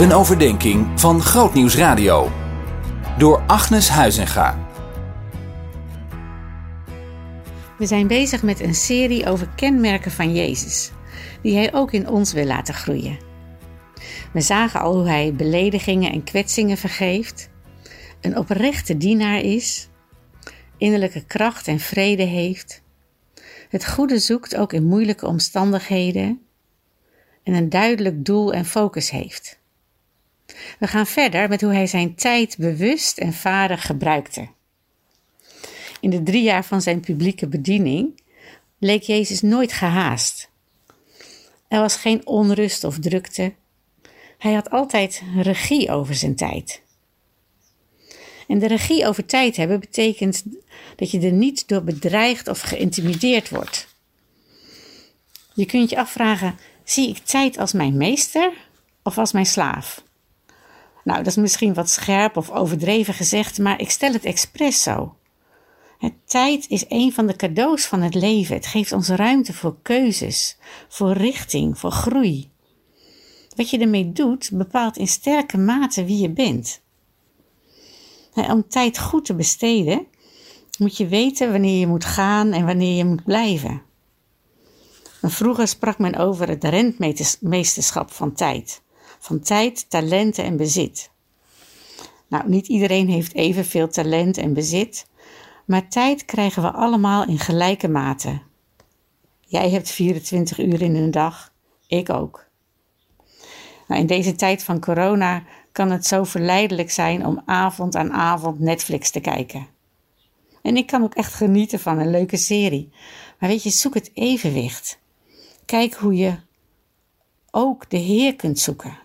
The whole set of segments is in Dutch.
Een overdenking van Grootnieuws Radio. Door Agnes Huizinga. We zijn bezig met een serie over kenmerken van Jezus, die Hij ook in ons wil laten groeien. We zagen al hoe Hij beledigingen en kwetsingen vergeeft, een oprechte dienaar is, innerlijke kracht en vrede heeft, het goede zoekt ook in moeilijke omstandigheden en een duidelijk doel en focus heeft. We gaan verder met hoe hij zijn tijd bewust en vaardig gebruikte. In de drie jaar van zijn publieke bediening leek Jezus nooit gehaast. Er was geen onrust of drukte. Hij had altijd regie over zijn tijd. En de regie over tijd hebben betekent dat je er niet door bedreigd of geïntimideerd wordt. Je kunt je afvragen: zie ik tijd als mijn meester of als mijn slaaf? Nou, dat is misschien wat scherp of overdreven gezegd, maar ik stel het expres zo. Het tijd is een van de cadeaus van het leven. Het geeft ons ruimte voor keuzes, voor richting, voor groei. Wat je ermee doet, bepaalt in sterke mate wie je bent. Om tijd goed te besteden, moet je weten wanneer je moet gaan en wanneer je moet blijven. vroeger sprak men over het rentmeesterschap van tijd. Van tijd, talenten en bezit. Nou, niet iedereen heeft evenveel talent en bezit, maar tijd krijgen we allemaal in gelijke mate. Jij hebt 24 uur in een dag, ik ook. Nou, in deze tijd van corona kan het zo verleidelijk zijn om avond aan avond Netflix te kijken. En ik kan ook echt genieten van een leuke serie. Maar weet je, zoek het evenwicht. Kijk hoe je ook de Heer kunt zoeken.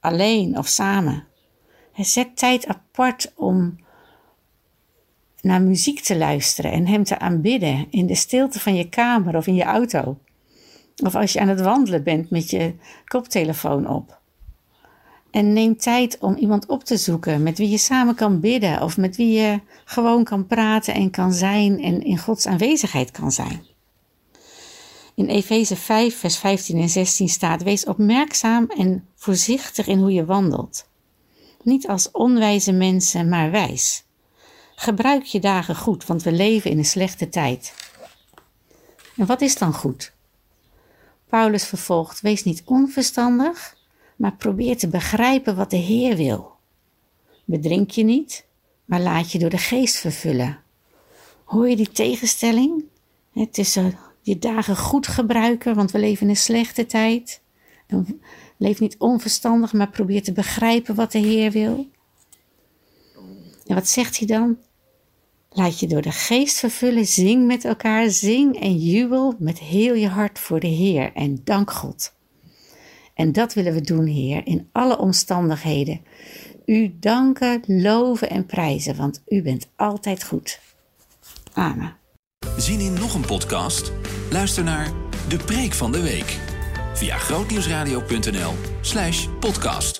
Alleen of samen. Zet tijd apart om naar muziek te luisteren en Hem te aanbidden in de stilte van je kamer of in je auto. Of als je aan het wandelen bent met je koptelefoon op. En neem tijd om iemand op te zoeken met wie je samen kan bidden of met wie je gewoon kan praten en kan zijn en in Gods aanwezigheid kan zijn. In Efeze 5, vers 15 en 16 staat: Wees opmerkzaam en voorzichtig in hoe je wandelt. Niet als onwijze mensen, maar wijs. Gebruik je dagen goed, want we leven in een slechte tijd. En wat is dan goed? Paulus vervolgt: Wees niet onverstandig maar probeer te begrijpen wat de Heer wil. Bedrink je niet, maar laat je door de geest vervullen. Hoor je die tegenstelling? Het is je dagen goed gebruiken, want we leven in een slechte tijd. En leef niet onverstandig, maar probeer te begrijpen wat de Heer wil. En wat zegt hij dan? Laat je door de geest vervullen, zing met elkaar, zing en jubel met heel je hart voor de Heer en dank God. En dat willen we doen, Heer, in alle omstandigheden. U danken, loven en prijzen, want u bent altijd goed. Amen. Zien in nog een podcast? Luister naar De Preek van de Week via grootnieuwsradio.nl/podcast.